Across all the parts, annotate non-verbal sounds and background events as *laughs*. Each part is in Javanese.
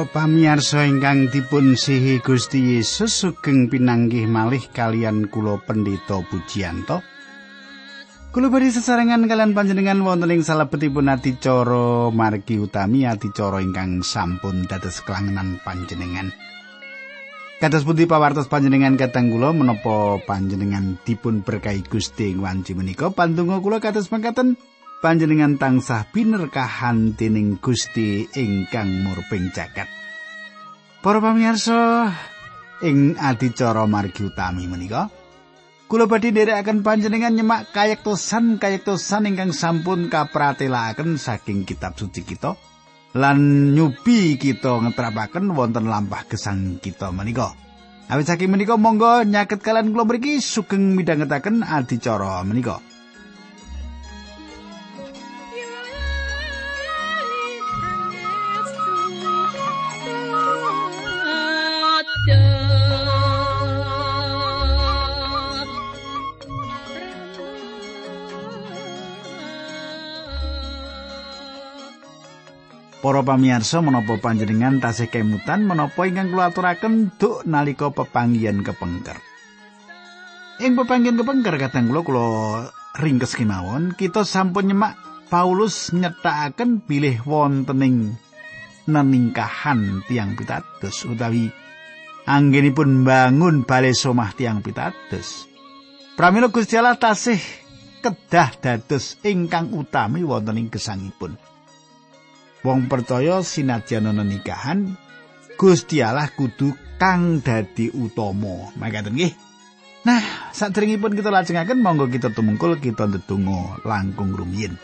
Para pamirsa ingkang dipun sihi Gusti Yesus sugeng pinanggih malih kalian kula Pendeta Pujiyanto. Kula bari sesarengan kalian panjenengan wonten ing salebetipun adicara margi utami adicara ingkang sampun dados kelangenan panjenengan. Kados pundi pawartos panjenengan katang kula menapa panjenengan dipun berkahi Gusti ing wanci menika pandonga kula kados mangkaten panjenengan tansah binerkahan dening Gusti ingkang murping jagat. Para pamirsa, ing adicara margi utami menika, kula badhe nderekaken panjenengan nyemak kayektosan kayektosan ingkang sampun kapratelaken saking kitab suci kita lan nyubi kita ngetrapaken wonten lampah gesang kita menika. Awit saking menika monggo nyaket kalian kula mriki sugeng midhangetaken adicara menika. Para pamirsa menapa panjenengan tasih kemutan menapa ingkang kula aturaken duk nalika pepanggihan kepengker. Ing pepanggihan kepengker kadang kula kula ringkes kemawon kita sampun nyemak Paulus nyetakaken bilih wontening neningkahan tiang pitados utawi anggenipun bangun bale somah tiang pitados. Pramila Gusti Allah tasih kedah dados ingkang utami wonten ing gesangipun. Wong percaya sinajan ana nikahan Gusti Allah kudu kang dadi utama. Makaten nggih. Nah, sadèrèngipun kita lajengaken monggo kita tumungkul kita ndedonga langkung rumiyin.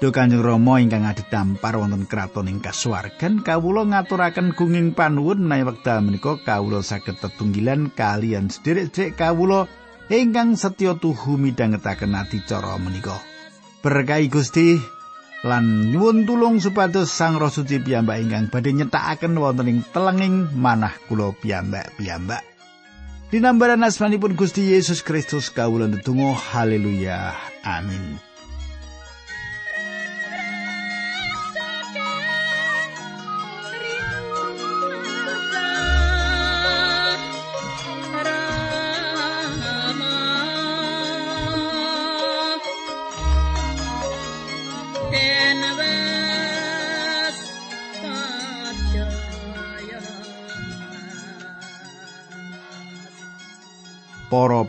Duh Kanjeng Rama ingkang adhedhampar wonten kraton ing kasuwargan kawula ngaturaken gunging panuwun menawi wekdal menika kawula saged tetunggilan kalian sederek-sederek kawula ingkang setya tuhu midhangetaken adicara menika. Berkahi Gusti lan nyuwun tulung supados Sang Roh Suci piyambak ingkang badhe nyetakaken wonten ing telenging manah kula piyambak-piyambak. Dinambaran asmanipun Gusti Yesus Kristus kawula ndedonga haleluya. Amin.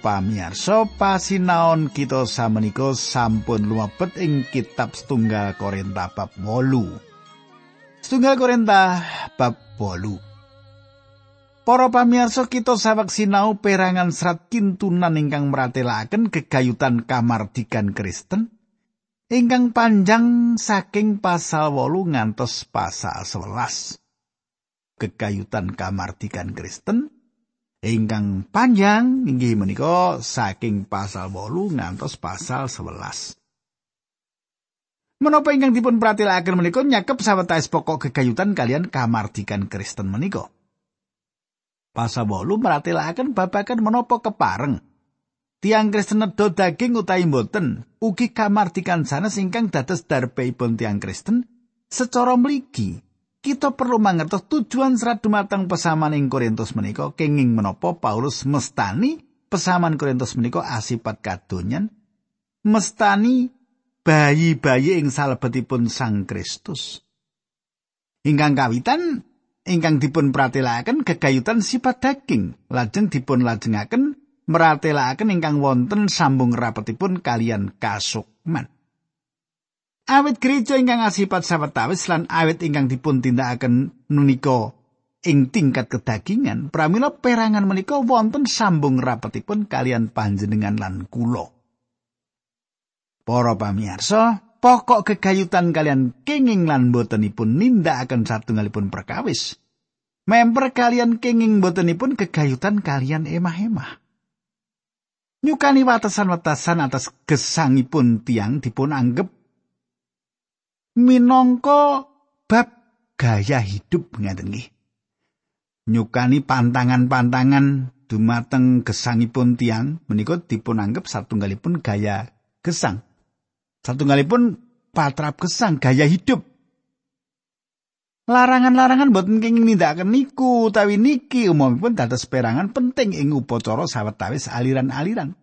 Pamirsa, pasinaon kita samenika sampun lumebet ing kitab Setunggal Korinta bab 8. Setunggal Korinta bab 8. Para pamirsa, kita sawek sinau perangan serat kintunan ingkang meratelaken kegayutan kamardikan Kristen ingkang panjang saking pasal 8 ngantos pasal 11. Kegayutan kamardikan Kristen ingkang panjang inggih menika saking pasal 8 ngantos pasal 11. Menapa ingkang dipun pratilaken menika nyakep sawetawis pokok gegayutan kalian kamardikan Kristen menika. Pasal 8 meratilaken babagan menapa kepareng tiang Kristen nedha daging utawi mboten ugi kamardikan sanes ingkang dados darbeipun tiang Kristen secara mligi kita perlu mangertos tujuan serat dumateng pesaman ing Korintus menika kenging menapa Paulus mestani pesaman Korintus menika asipat kadonyan mestani bayi-bayi ing salebetipun Sang Kristus. Ingkang kawitan ingkang dipun pratelaken gegayutan sifat daging lajeng dipun lajengaken meratelaken ingkang wonten sambung rapetipun kalian kasukman. Awit gereja ingkang asipat sawetawis lan awit ingkang dipun tindakaken menika ing tingkat kedagingan, pramila perangan menika wonten sambung rapetipun kalian panjenengan lan kula. Para pamirsa, pokok kegayutan kalian kenging lan botenipun nindakaken satunggalipun perkawis. Member kalian kenging botenipun kegayutan kalian emah-emah. Nyukani watasan-watasan atas gesangipun tiang dipun anggap minangka bab gaya hidup ngaten nggih. Nyukani pantangan-pantangan dumateng gesangipun tiang menika dipun anggap satunggalipun gaya gesang. Satunggalipun patrap gesang gaya hidup. Larangan-larangan boten kenging nindakaken niku utawi niki umumipun dados perangan penting ing upacara sawetawis aliran-aliran.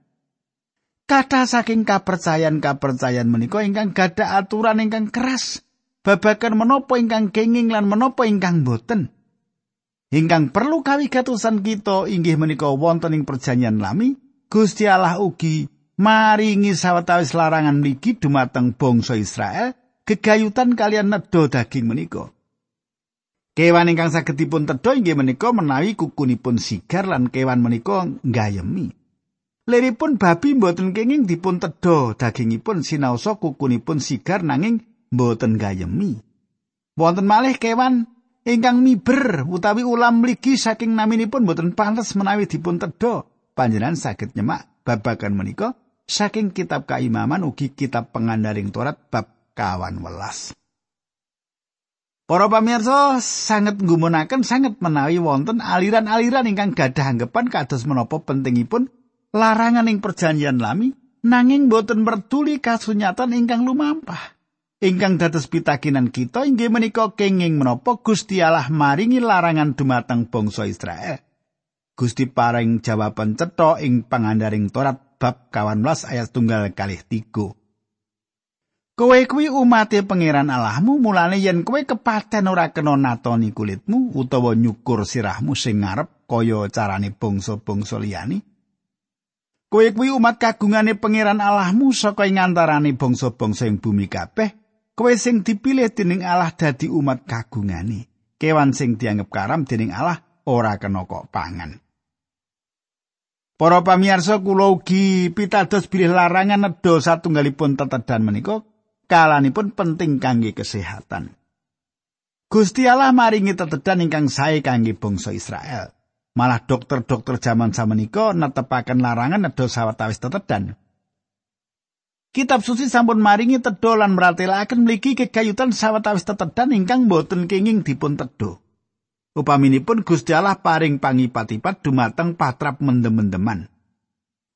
Kata saking kapercayan-kapercayan menika ingkang gadah aturan ingkang keras babagan menapa ingkang kenging lan menapa ingkang boten. Ingkang perlu kawigatosan kita inggih menika wonten ing perjanjian lami, Gusti Allah ugi maringi sawetawis larangan mligi dumateng bangsa Israel gegayutan kalian nedha daging menika. Kewan ingkang saged dipun tedha inggih menika menawi kukunipun sigar lan kewan menika nggayemi. Liripun babi mboten kenging dipun tedha dagingipun sinaosa kukunipun sigar nanging mboten nggayemi. Wonten malih kewan ingkang miber utawi ulam mligi saking naminipun mboten pantes menawi dipun tedha. Panjenengan saged nyemak babagan menika saking kitab kaimaman ugi kitab pengandaring Torat bab kawan welas. Para pamirsa sangat nggumunaken sangat menawi wonten aliran-aliran ingkang gadah anggapan kados menapa pentingipun larangan ing perjanjian lami nanging boten mertuli kasunyatan ingkang lumampah. Ingkang dados pitakinan kita inggih menika kenging menapa Gusti Allah maringi larangan dumateng bangsa Israel. Gusti paring jawaban cetha ing pangandaring Torat bab 18 ayat tunggal kalih tiga. Kowe kuwi umate pangeran Allahmu mulane yen kowe kepaten ora kena natoni kulitmu utawa nyukur sirahmu sing ngarep kaya carane bangsa-bangsa liyane. Kowe kuwi umat kagungane pangeran Allahmu saka ing antarane bangsa-bangsa ing bumi kabeh. Kowe sing dipilih dening Allah dadi umat kagungane. Kewan sing dianggep karam dening Allah ora kena kok pangan. Para pamirsa kula ugi pitados bilih larangan nedha satunggalipun tetedan menika kalanipun penting kangge kesehatan. Gusti Allah maringi tetedan ingkang sae kangge bangsa Israel. Malah dokter-dokter zaman samenika netepaken larangan nedha sawetawis tetedan. Kitab suci sampun maringi tedha lan meratelaken mligi kegayutan sawetawis tetedan ingkang boten kenging dipun tedha. Upaminipun Gusti Allah paring pangipat-ipat dumateng patrap mendem-mendeman.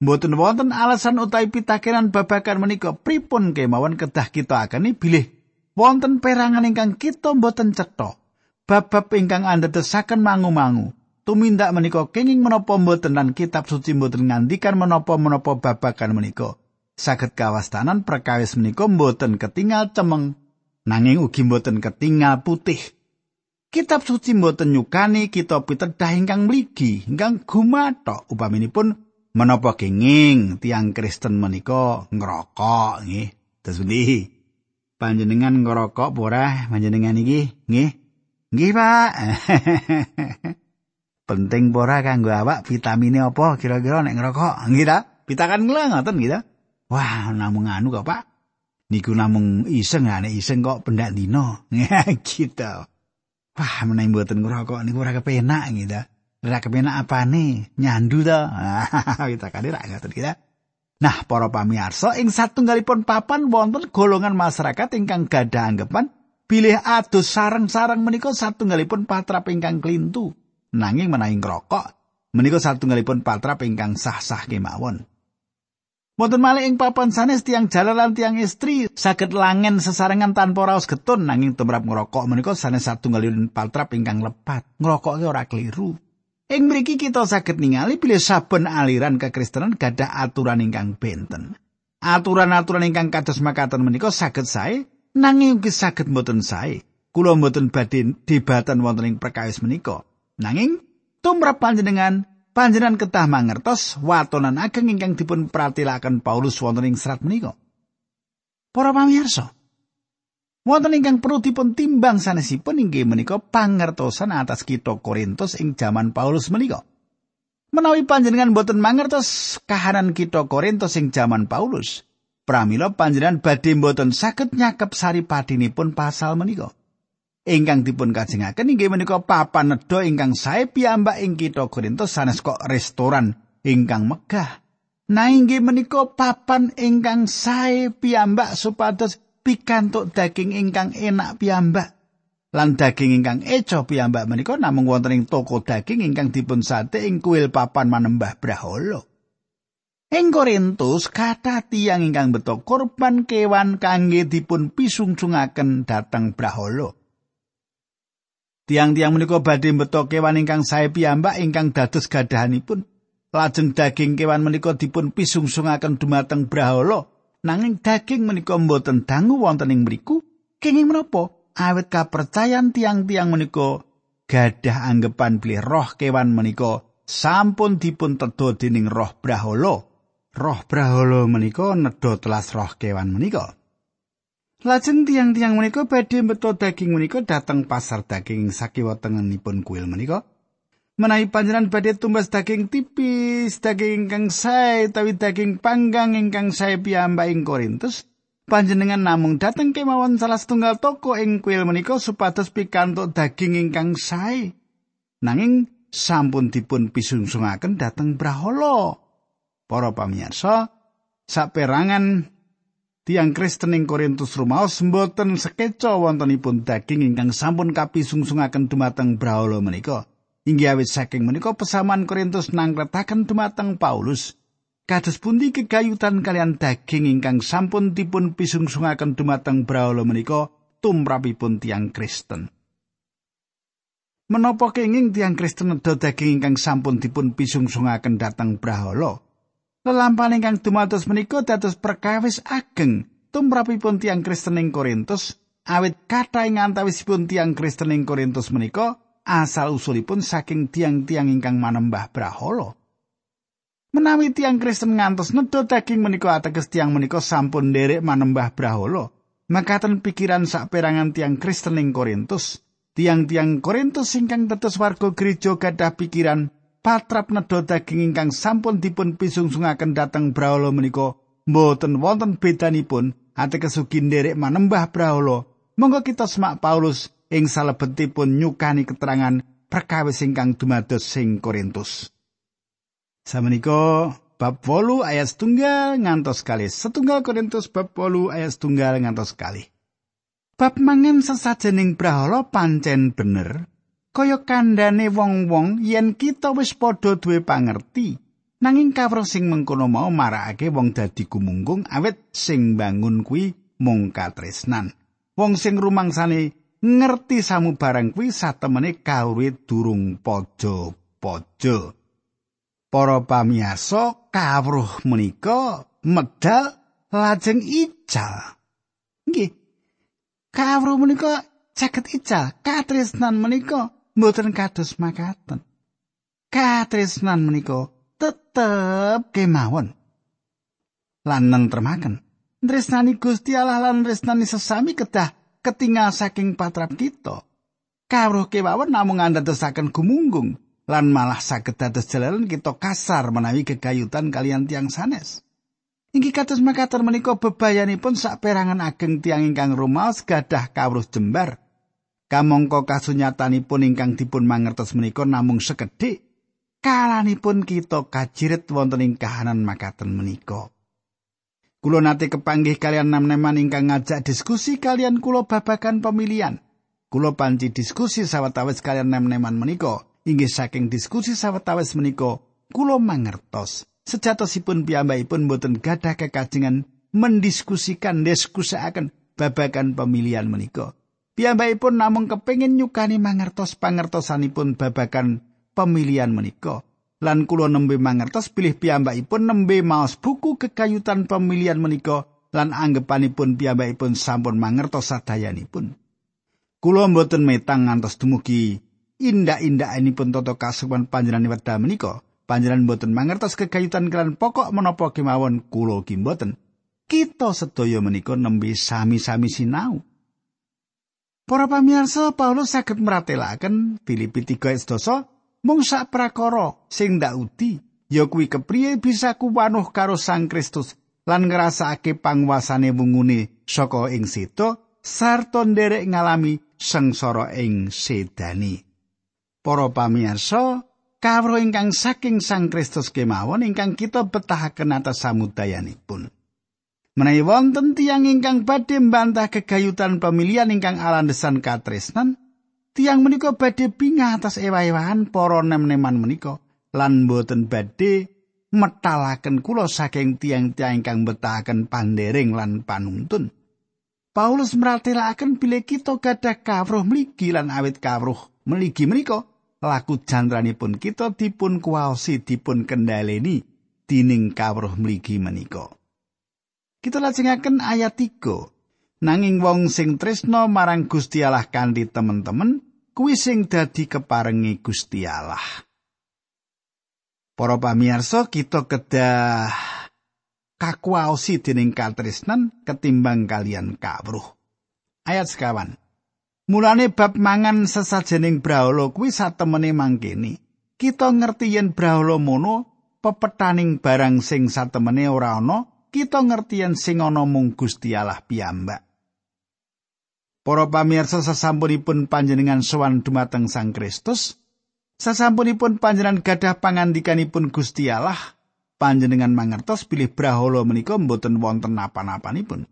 Mboten wonten alasan utawi pitakenan babagan menika pripun kemawon kedah kita akani bilih wonten perangan ingkang kita mboten cetha. Bab-bab ingkang andadosaken mangu-mangu. Tumindak menika kenging menapa mboten lan kitab suci mboten ngandikan menapa-menapa babagan menika. Saged kawastanan perkawis menika mboten ketinggal cemeng nanging ugi mboten ketinggal putih. Kitab suci mboten nyukani kita pitedah ingkang mligi, ingkang gumathok upaminipun menapa kenging tiang Kristen menika ngerokok nggih. Terus pundi? Panjenengan ngerokok ora panjenengan iki? Nggih. Nggih, Pak. *laughs* Penting ora kanggo awak vitamine apa kira-kira nek ngerokok? Nggih ta? Pitakan kula ngoten nggih ta? Wah, namung anu kok, Pak. Niku namung iseng, nek iseng kok pendak dino. *laughs* gitu. Wah, menawi mboten ngerokok niku ora kepenak gitu. Ora kepenak apane? Nyandu to. Kita *laughs* kali ra ngoten kita. Nah, para pamirsa, ing satunggalipun papan wonten golongan masyarakat ingkang gadah anggapan bilih adus sarang-sarang menika satunggalipun patrap ingkang klintu. Nanging menawi ngrokok menika satunggalipun patrap ingkang sah-sah kemawon. Wonten malih ing papan sanes tiang jalalan tiang istri saged langen sesarengan tanpa raos getun nanging tumrap ngrokok menika sanes satunggalipun patrap ingkang lepat. Ngrokok ora keliru. Ing mriki kita saged ningali bilih saben aliran kekristenan gadah aturan ingkang benten. Aturan-aturan ingkang kados makaten menika saged sae nanging ugi saged mboten sae. Kula mboten badhe debatan wonten ing perkawis menika. Nanging tumrap panjenengan panjenengan ketah mangertos watonan ageng ingkang dipun pratilaken Paulus wonten ing serat menika. Para pamirsa, Wonten ingkang perlu dipun timbang sanesipun inggih menika pangertosan atas kita Korintus ing jaman Paulus menika. Menawi panjenengan boten mangertos kahanan kita Korintus ing jaman Paulus, pramila panjenengan badhe boten saged nyakep saripadinipun pasal menika. Ingkang dipun kajengaken inggih menika papan nedha ingkang sae piyambak ing kita Korintus sanes kok restoran ingkang megah. Nah inggih menika papan ingkang sae piyambak supados pikantuk daging ingkang enak piyambak lan daging ingkang eco piyambak menika namung wonten ing toko daging ingkang dipun sate ing kuil papan manembah Brahala. Ing Korintus kata tiang ingkang beto korban kewan kangge dipun pisungcungaken dateng Brahala. Tiang-tiang menika badhe mbeta kewan ingkang sae piyambak ingkang dados gadahanipun. Lajeng daging kewan menika dipun pisungsungaken dumateng brahala. Nanging daging menika mboten dangu wonten ing mriku. Kenging menapa? Awit kapercayan tiang-tiang menika gadah anggepan bilih roh kewan menika sampun dipun tedha dening roh brahala. Roh brahala menika nedha telas roh kewan menika. Lajeng tiang-tiang menika badhe mbeta daging menika dhateng pasar daging sakiwa tengenipun kuil menika. Menawi panjenengan badhe tumbas daging tipis, daging ingkang sae utawi daging panggang ingkang sae piyambak ing Korintus, panjenengan namung dhateng kemawon salah setunggal toko ing kuil menika supados pikantuk daging ingkang sae. Nanging sampun dipun pisungsungaken dhateng Brahala. Para pamirsa, saperangan Tiang Kristen ing Korintus rumaos mboten sekeca wontenipun daging ingkang sampun kapisungsungaken dumateng brahala menika. Inggih awit saking menika pesaman Korintus nangkretaken dumateng Paulus. Kados pundi kegayutan kalian daging ingkang sampun dipun pisungsungaken dumateng brahala menika tumrapipun tiang Kristen. Menapa kenging tiang Kristen nedha daging ingkang sampun dipun pisungsungaken dhateng brahala? Lelampahan ingkang dumados menika dados perkawis ageng. Tumrapipun tiang Kristen ing Korintus. Awit kata ing antawisipun tiang Kristen ing Korintus menika asal usulipun saking tiang-tiang ingkang manembah brahala. Menawi tiang Kristen ngantos nedha daging menika ateges tiang menika sampun nderek manembah brahala, makaten pikiran saperangan tiang Kristen ing Korintus, tiang-tiang Korintus ingkang tetes warga gereja gadah pikiran patrap nedha daging ingkang sampun dipun pisungsungaken dhateng brahala menika mboten wonten bedanipun ateges ugi nderek manembah brahala. Monggo kita semak Paulus ing salebetipun nyukani keterangan perkawis ingkang dumados sing Korintus. Samenika bab 8 ayat setunggal ngantos kali setunggal Korintus bab 8 ayat setunggal ngantos kali Bab mangen sesajening brahala pancen bener kaya kandhane wong-wong yen kita wis padha duwe pangerti. Nanging kawruh sing mengkono mau marakake wong dadi gumunggung awet sing bangun kuwi mung katresnan. Wong sing rumangsane ngerti samu barang kuwi satemene kawruhe durung pojo-pojo para pamiyarsa kawruh menika medal lajeng ical. Nggih. Kawruh menika caket ical katresnan menika mboten kados makaten. Katresnan menika tetep kemawon. Lan nentremaken. Tresnani Gusti Allah lan tresnani sesami kedah ketinggal saking patrap kita. Kawruh kemawon namung andadosaken gumunggung lan malah saged dados jalaran kita kasar menawi kegayutan kalian tiang sanes. Inggih kados makaten menika bebayanipun saperangan ageng tiang ingkang rumaos gadah kawruh jembar Kamangka kasunyatanipun ingkang dipun mangertos menika namung sekedhik kalanipun kita kajirit wonten ing kahanan makaten menika. Kulo nate kepanggih kalian nam-naman ingkang ngajak diskusi kalian kulo babakan pemilihan. Kulo panci diskusi sawetawis kalian nam-naman menika. Inggih saking diskusi sawetawis menika kulo mangertos sejatosipun piyambakipun boten gadah kekajengan mendiskusikan diskusiaken babakan pemilihan menika. Piyambakipun namung kepengin nyukani mangertos pangertosanipun babagan pemilihan menika. Lan kula nembe mangertos pilih piyambakipun nembe maos buku kekayutan pemilihan menika lan anggepanipun piyambakipun sampun mangertos sadayanipun. Kula mboten metang ngantos dumugi indak-indakanipun tata kasuwan panjenengan wedha menika. Panjenengan mboten mangertos kekayutan kelan pokok menapa kemawon kula ki mboten. Kita sedaya menika nembe sami-sami sinau. Para pamirsa Paulus saged meratelaken Filipi 3 ayat mung sak prakara sing ndak ya kuwi kepriye bisa kuwanuh karo Sang Kristus lan ngrasakake panguasane wungune saka ing seto sarta nderek ngalami sengsara ing sedani. Para pamirsa, kawruh ingkang saking Sang Kristus kemawon ingkang kita betahaken atas samudayanipun. Menawi wonten tiang ingkang badhe mbantah kegayutan pemilihan ingkang alandesan katresnan, tiang menika badhe bingah atas ewa-ewahan para nem-neman menika lan boten badhe metalaken kula saking tiang-tiang ingkang betahaken pandering lan panuntun. Paulus meratelaken bilih kita gadah kawruh mligi lan awit kawruh Meligi menika laku jantranipun kita dipun kuwaosi dipun kendhaleni dining kawruh mligi menika. Kita lajengaken ayat 3. Nanging wong sing tresno marang Gusti Allah kanthi temen-temen kuwi sing dadi keparengi Gusti Allah. Para pamirsa, kita kedah kakuwaosi dening katresnan ketimbang kalian kawruh. Ayat sekawan. Mulane bab mangan sesajening brahala kuwi satemene mangkene. Kita ngerti yen brahala mono pepetaning barang sing satemene ora ana, kita ngerti yen sing ana mung Gusti Allah piyambak. Para pamirsa sasampunipun panjenengan sowan dumateng Sang Kristus, sasampunipun panjenengan gadah pangandikanipun Gusti Allah, panjenengan mangertos pilih brahala menika mboten wonten napa-napanipun.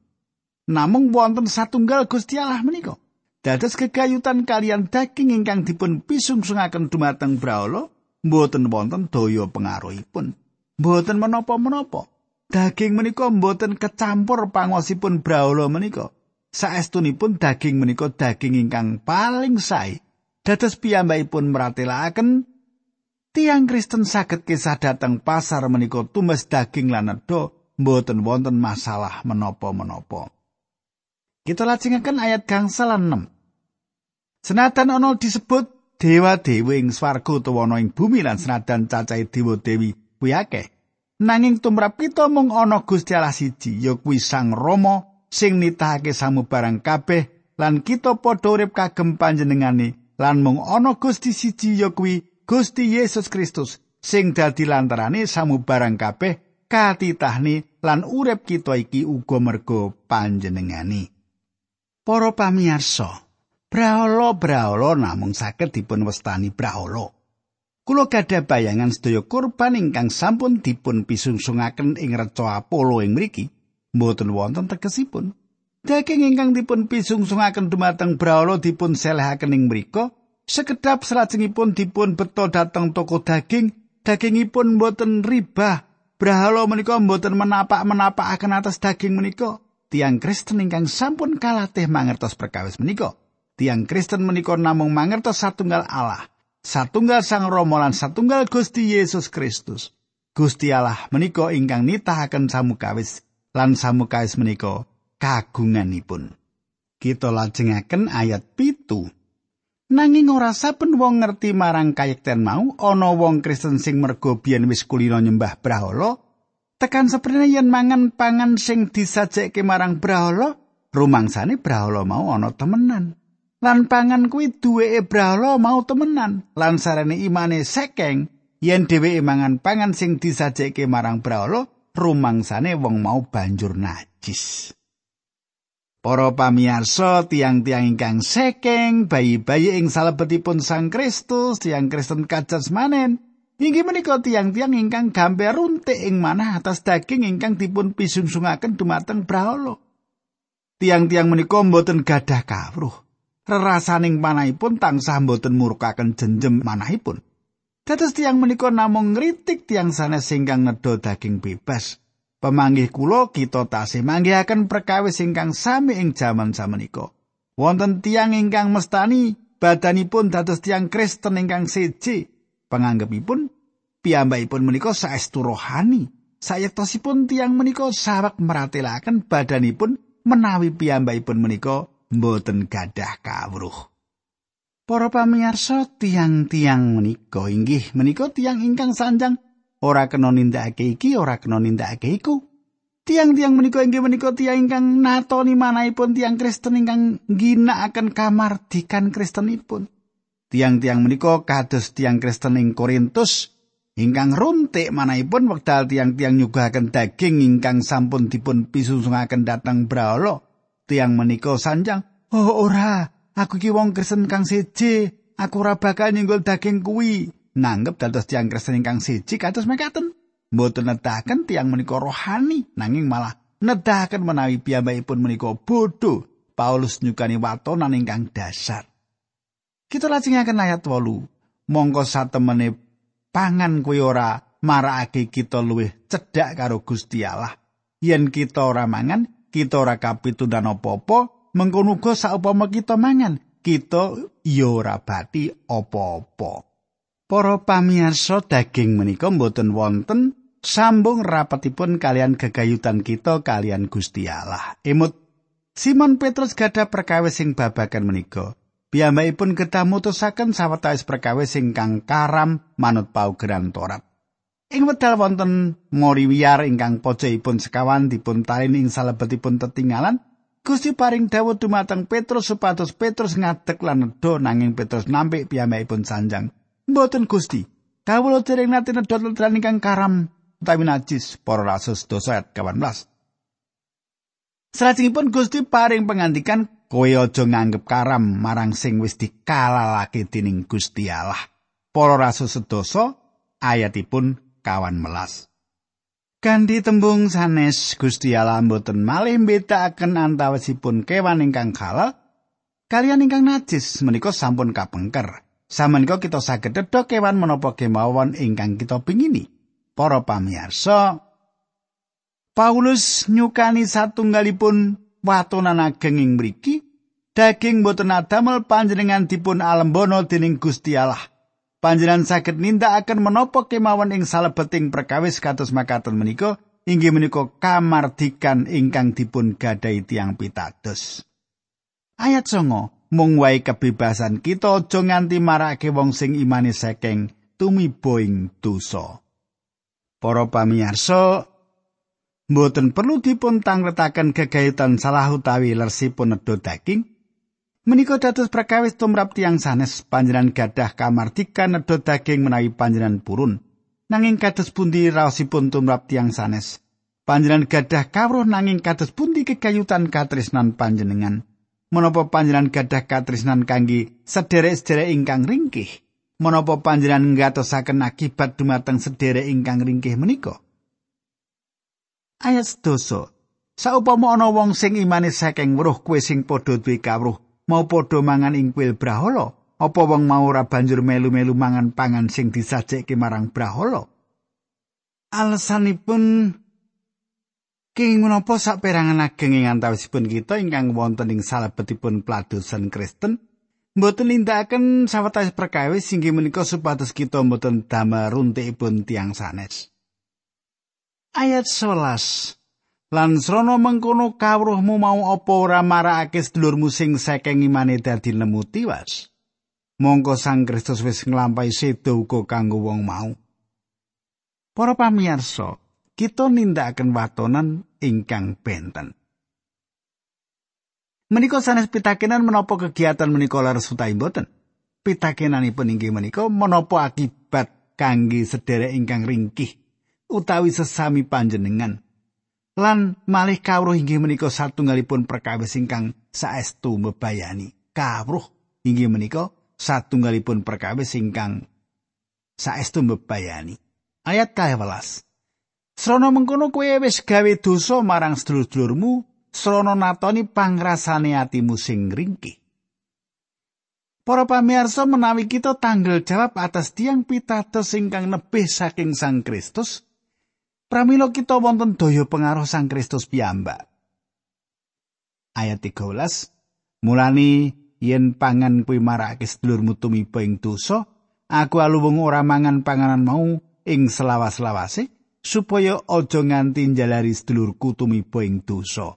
Namung wonten satunggal Gusti Allah menika. Dados kegayutan kalian daging ingkang dipun pisungsungaken dumateng brahala mboten wonten daya pengaruhipun. Mboten menapa-menapa. Daging menika mboten kecampur pangosipun brahala menika. Saestunipun daging menika daging ingkang paling sae. Dados piyambakipun meratelaken tiang Kristen saged kisah dateng pasar menika tumes daging lan edo mboten wonten masalah menapa-menapa. Kita lajengaken ayat gangsal 6. Senajan ana disebut dewa-dewi ing swarga utawa ing bumi lan senajan cacahe dewa-dewi kuwi akeh. Nanging tumrap kita mung ana Gusti Allah siji, ya kuwi Sang Rama sing nitahake samubarang kabeh lan kita padha urip kagem panjenengane lan mung ana Gusti siji ya kuwi Gusti Yesus Kristus sing dadi lantarane samubarang kabeh katitahne lan urip kita iki uga mergo panjenengane. Para pamirsa, Brahala-brahala namung saged dipun wastani brahala. Kula gadah bayangan sedaya kurban ingkang sampun dipun pisungsungaken ing reca Apollo ing mriki, mboten wonten tegesipun. Daging ingkang dipun pisungsungaken dumateng brahala dipun selehaken ing mriku, sekedap salajengipun dipun beto dhateng toko daging, dagingipun mboten ribah. Brahala menika mboten menapak-menapakaken atas daging menika. Tiang Kristen ingkang sampun kalatih mangertos perkawis menika. tiang Kristen menika namung mangertos satunggal Allah, satunggal Sang Rama lan satunggal Gusti Yesus Kristus. Gusti Allah menika ingkang nitahaken samukawis lan samukawis menika kagunganipun. Kita lajengaken ayat pitu. Nanging ora saben wong ngerti marang kayekten mau ana wong Kristen sing mergo biyen wis kulino nyembah brahala tekan seprene yen mangan pangan sing disajekke marang brahala rumangsane brahala mau ana temenan. Lan pangan kuwi duweke brahla mau temenan. Lan sarene imane sekeng yen dheweke mangan pangan sing disajeke marang brahla rumangsane wong mau banjur najis. Para pamirsa tiang-tiang ingkang sekeng bayi-bayi ing salebetipun Sang Kristus tiang Kristen kados manen. Inggih menika tiang-tiang ingkang gambar runtik ing manah atas daging ingkang dipun pisungsungaken dumateng brahla tiang-tiang menika mboten gadah kawruh rerasaning manahipun tansah boten murkaken jenjem manahipun. Dados tiang menika namung ngritik tiang sanes ingkang nedha daging bebas. Pemanggih kula kita tasih manggihaken perkawis ingkang sami ing jaman samenika. Wonten tiang ingkang mestani badanipun dados tiang Kristen ingkang siji. Panganggepipun piyambakipun menika saestu rohani. Sayektosipun tiang menika sawek meratelaken badanipun menawi piyambakipun menika mboten gadah kawruh. Para pamirsa tiang-tiang menika inggih menika tiang ingkang sanjang ora kena nindakake iki ora kena nindakake iku. Tiang-tiang menika inggih menika tiang ingkang natoni manahipun tiang Kristen ingkang ginakaken kamardikan Kristenipun. Tiang-tiang menika kados tiang Kristen ing Korintus ingkang runtik manahipun wekdal tiang-tiang nyugahaken daging ingkang sampun dipun pisungaken dhateng brahala. Tiang menika sanjang, "Oh ora, aku ki wong Kristen kang siji, aku ora bakal nyenggol daging kuwi." Nanggep dados tiang Kristen ingkang siji kados mekaten. Mboten nedahaken tiang menika rohani, nanging malah nedahaken menawi piyambakipun menika bodho. Paulus nyukani watonan ingkang dasar. Kita lajengaken ayat 8. Mongko satemene pangan kuwi ora marakake kita luwih cedhak karo Gusti Allah. Yen kita ora mangan, kita ora kapitudan apa-apa, mengkono uga saupama kita mangan, kita ya ora bati apa-apa. Para pamirsa daging menika mboten wonten sambung rapetipun kalian gegayutan kita kalian Gusti Allah. Emut Simon Petrus gadah perkawis sing babagan menika. Piyambakipun kedah mutusaken sawetawis perkawis ingkang karam manut paugeran Torat. Ing wedal wonten mori wiyar ingkang pojokipun sekawan dipun talin ing salebetipun tetinggalan, Gusti paring dawuh dumateng Petrus supados Petrus ngadeg lan nedha nanging Petrus nampik piyambakipun sanjang. Mboten Gusti. Kawula dereng nate nedot letran ingkang karam utawi najis para rasul dosa 18. Salajengipun Gusti paring pengantikan kowe aja nganggep karam marang sing wis dikalalake dening Gusti Allah. Para rasul sedoso ayatipun kawan melas. Kanthi tembung sanes Gusti Allah mboten malih mbedakaken antawisipun kewan ingkang halal kalian ingkang najis menika sampun kapengker. Samenika kita saged dedha kewan menapa kemawon ingkang kita pingini. Para pamirsa, Paulus nyukani satunggalipun watonan ageng ing mriki, daging boten adamel panjenengan dipun alembono dening Gusti Allah. Panjenengan saged nindakaken menapa kemawon ing salebeting perkawis kados makaten menika, inggih menika kamardikan ingkang dipun gadahi tiang pitados. Ayat songo, mung wae kebebasan kita aja nganti marake wong sing imane saking tumiboing dosa. Para pamirsa, mboten perlu dipun tangretaken gegayutan salah utawi lersipun nedha daging. Menika dados prakawis tumrap tiang sanes panjenengan gadah kamardikan nedha daging menawi panjenengan purun. Nanging kados pundi raosipun tumrap tiang sanes? Panjenengan gadah kawruh nanging kados pundi kegayutan katresnan panjenengan? menapa panjenengan gadah katresnan kangge sederek-sederek ingkang ringkih menapa panjenengan ngatosaken akibat dumateng sederek ingkang ringkih menika ayat dosa saupama ana wong sing imane saking weruh kowe sing padha duwe kawruh mau padha mangan ing kuil brahala apa wong mau ora banjur melu-melu mangan pangan sing disajekke marang brahala alasanipun King menapa saperangan ageng ing antawisipun kita ingkang wonten ing salebetipun pladosan Kristen mboten nindakaken sawetawis perkawis inggih menika supados kita mboten damel runtikipun tiang sanes. Ayat 11 Lan srana mengkono kawruhmu mau apa ora marakake sedulurmu sing saking imane dadi nemu tiwas. Mongko Sang Kristus wis nglampahi sedo uga kanggo wong mau. Para pamirsa, kita nindakaken watonan ingkang benten. Menika sanes pitakenan menapa kegiatan menika leres utawi mboten? Pitakenanipun inggih menika menapa akibat kangge sederek ingkang ringkih utawi sesami panjenengan. Lan malih kawruh inggih menika satunggalipun perkawis ingkang saestu mbebayani. Kawruh inggih menika satunggalipun perkawis ingkang saestu mbebayani. Ayat 12. Srana mengkono kowe wis gawe dosa marang sedulur-sedulurmu, srana natoni pangrasane atimu sing ringkih. Para pamirsa menawi kita tanggal jawab atas tiang pitados ingkang nebih saking Sang Kristus, pramila kita wonten daya pengaruh Sang Kristus piyambak. Ayat 13 Mulani yen pangan kuwi marake sedulurmu tumiba ing dosa, aku aluwung ora mangan panganan mau ing selawas-lawase, supaya aja nganti njalari sedulurku tumiba ing dosa.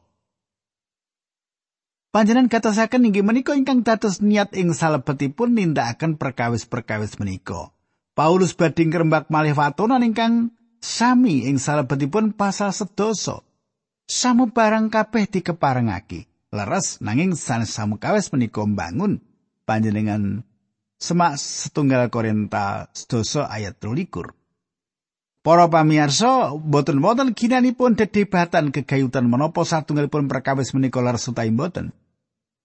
Panjenengan katasaken inggih menika ingkang dados niat ing salebetipun nindakaken perkawis-perkawis menika. Paulus badhe ngrembak malih watonan ingkang sami ing salebetipun pasal sedoso. Samu barang kabeh dikeparengake. Leres nanging sanes samukawis menika mbangun panjenengan semak setunggal Korinta sedoso ayat 23. Para pamirsa, boten wonten ginanipun dedebatan kegayutan menapa satunggalipun perkawis menika lar sutai boten.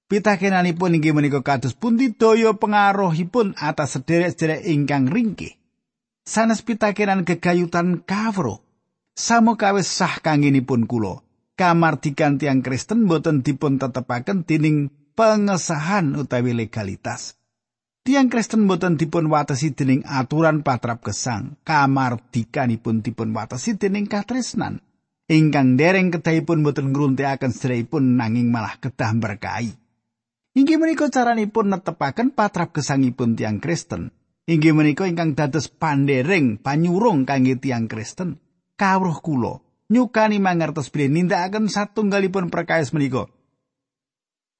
Pitakenanipun inggih menika kados pundi daya pengaruhipun atas sederek-sederek ingkang ringkih. Sanes pitakenan kegayutan kawro, samukawis sah kangenipun kula. Kamardikan tiang Kristen boten dipun tetepaken dening pengesahan utawi legalitas. Tiang Kristen boten dipun watesi dening aturan patrap gesang, kamardikanipun dipun watesi dening katresnan. Ingkang dereng kedahipun boten ngruntikaken sedherepipun nanging malah kedah berkahi. Inggih menika caranipun netepaken patrap gesangipun tiang Kristen. Inggih menika ingkang dados pandering panyurung kangge tiang Kristen. Kawruh kula nyukani mangertos bilih nindakaken satunggalipun perkawis menika.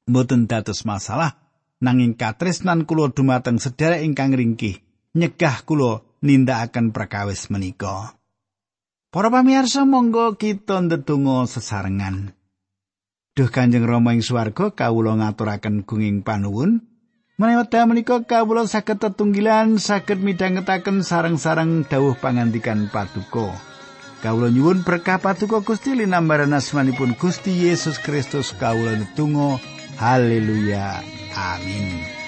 Mboten dados masalah nanging katresnan kula dumateng sedherek ingkang ringkih nyegah kula nindakaken perkawis menika. Para pamirsa monggo kita ndedonga sesarengan. Duh Kanjeng Rama ing swarga kawula ngaturaken gunging panuwun menawi wekdal menika kawula saged tetunggilan saged midhangetaken sareng-sareng dawuh pangandikan paduka. Kawula nyuwun berkah paduka Gusti linambaran asmanipun Gusti Yesus Kristus kawula netunggal haleluya. Amin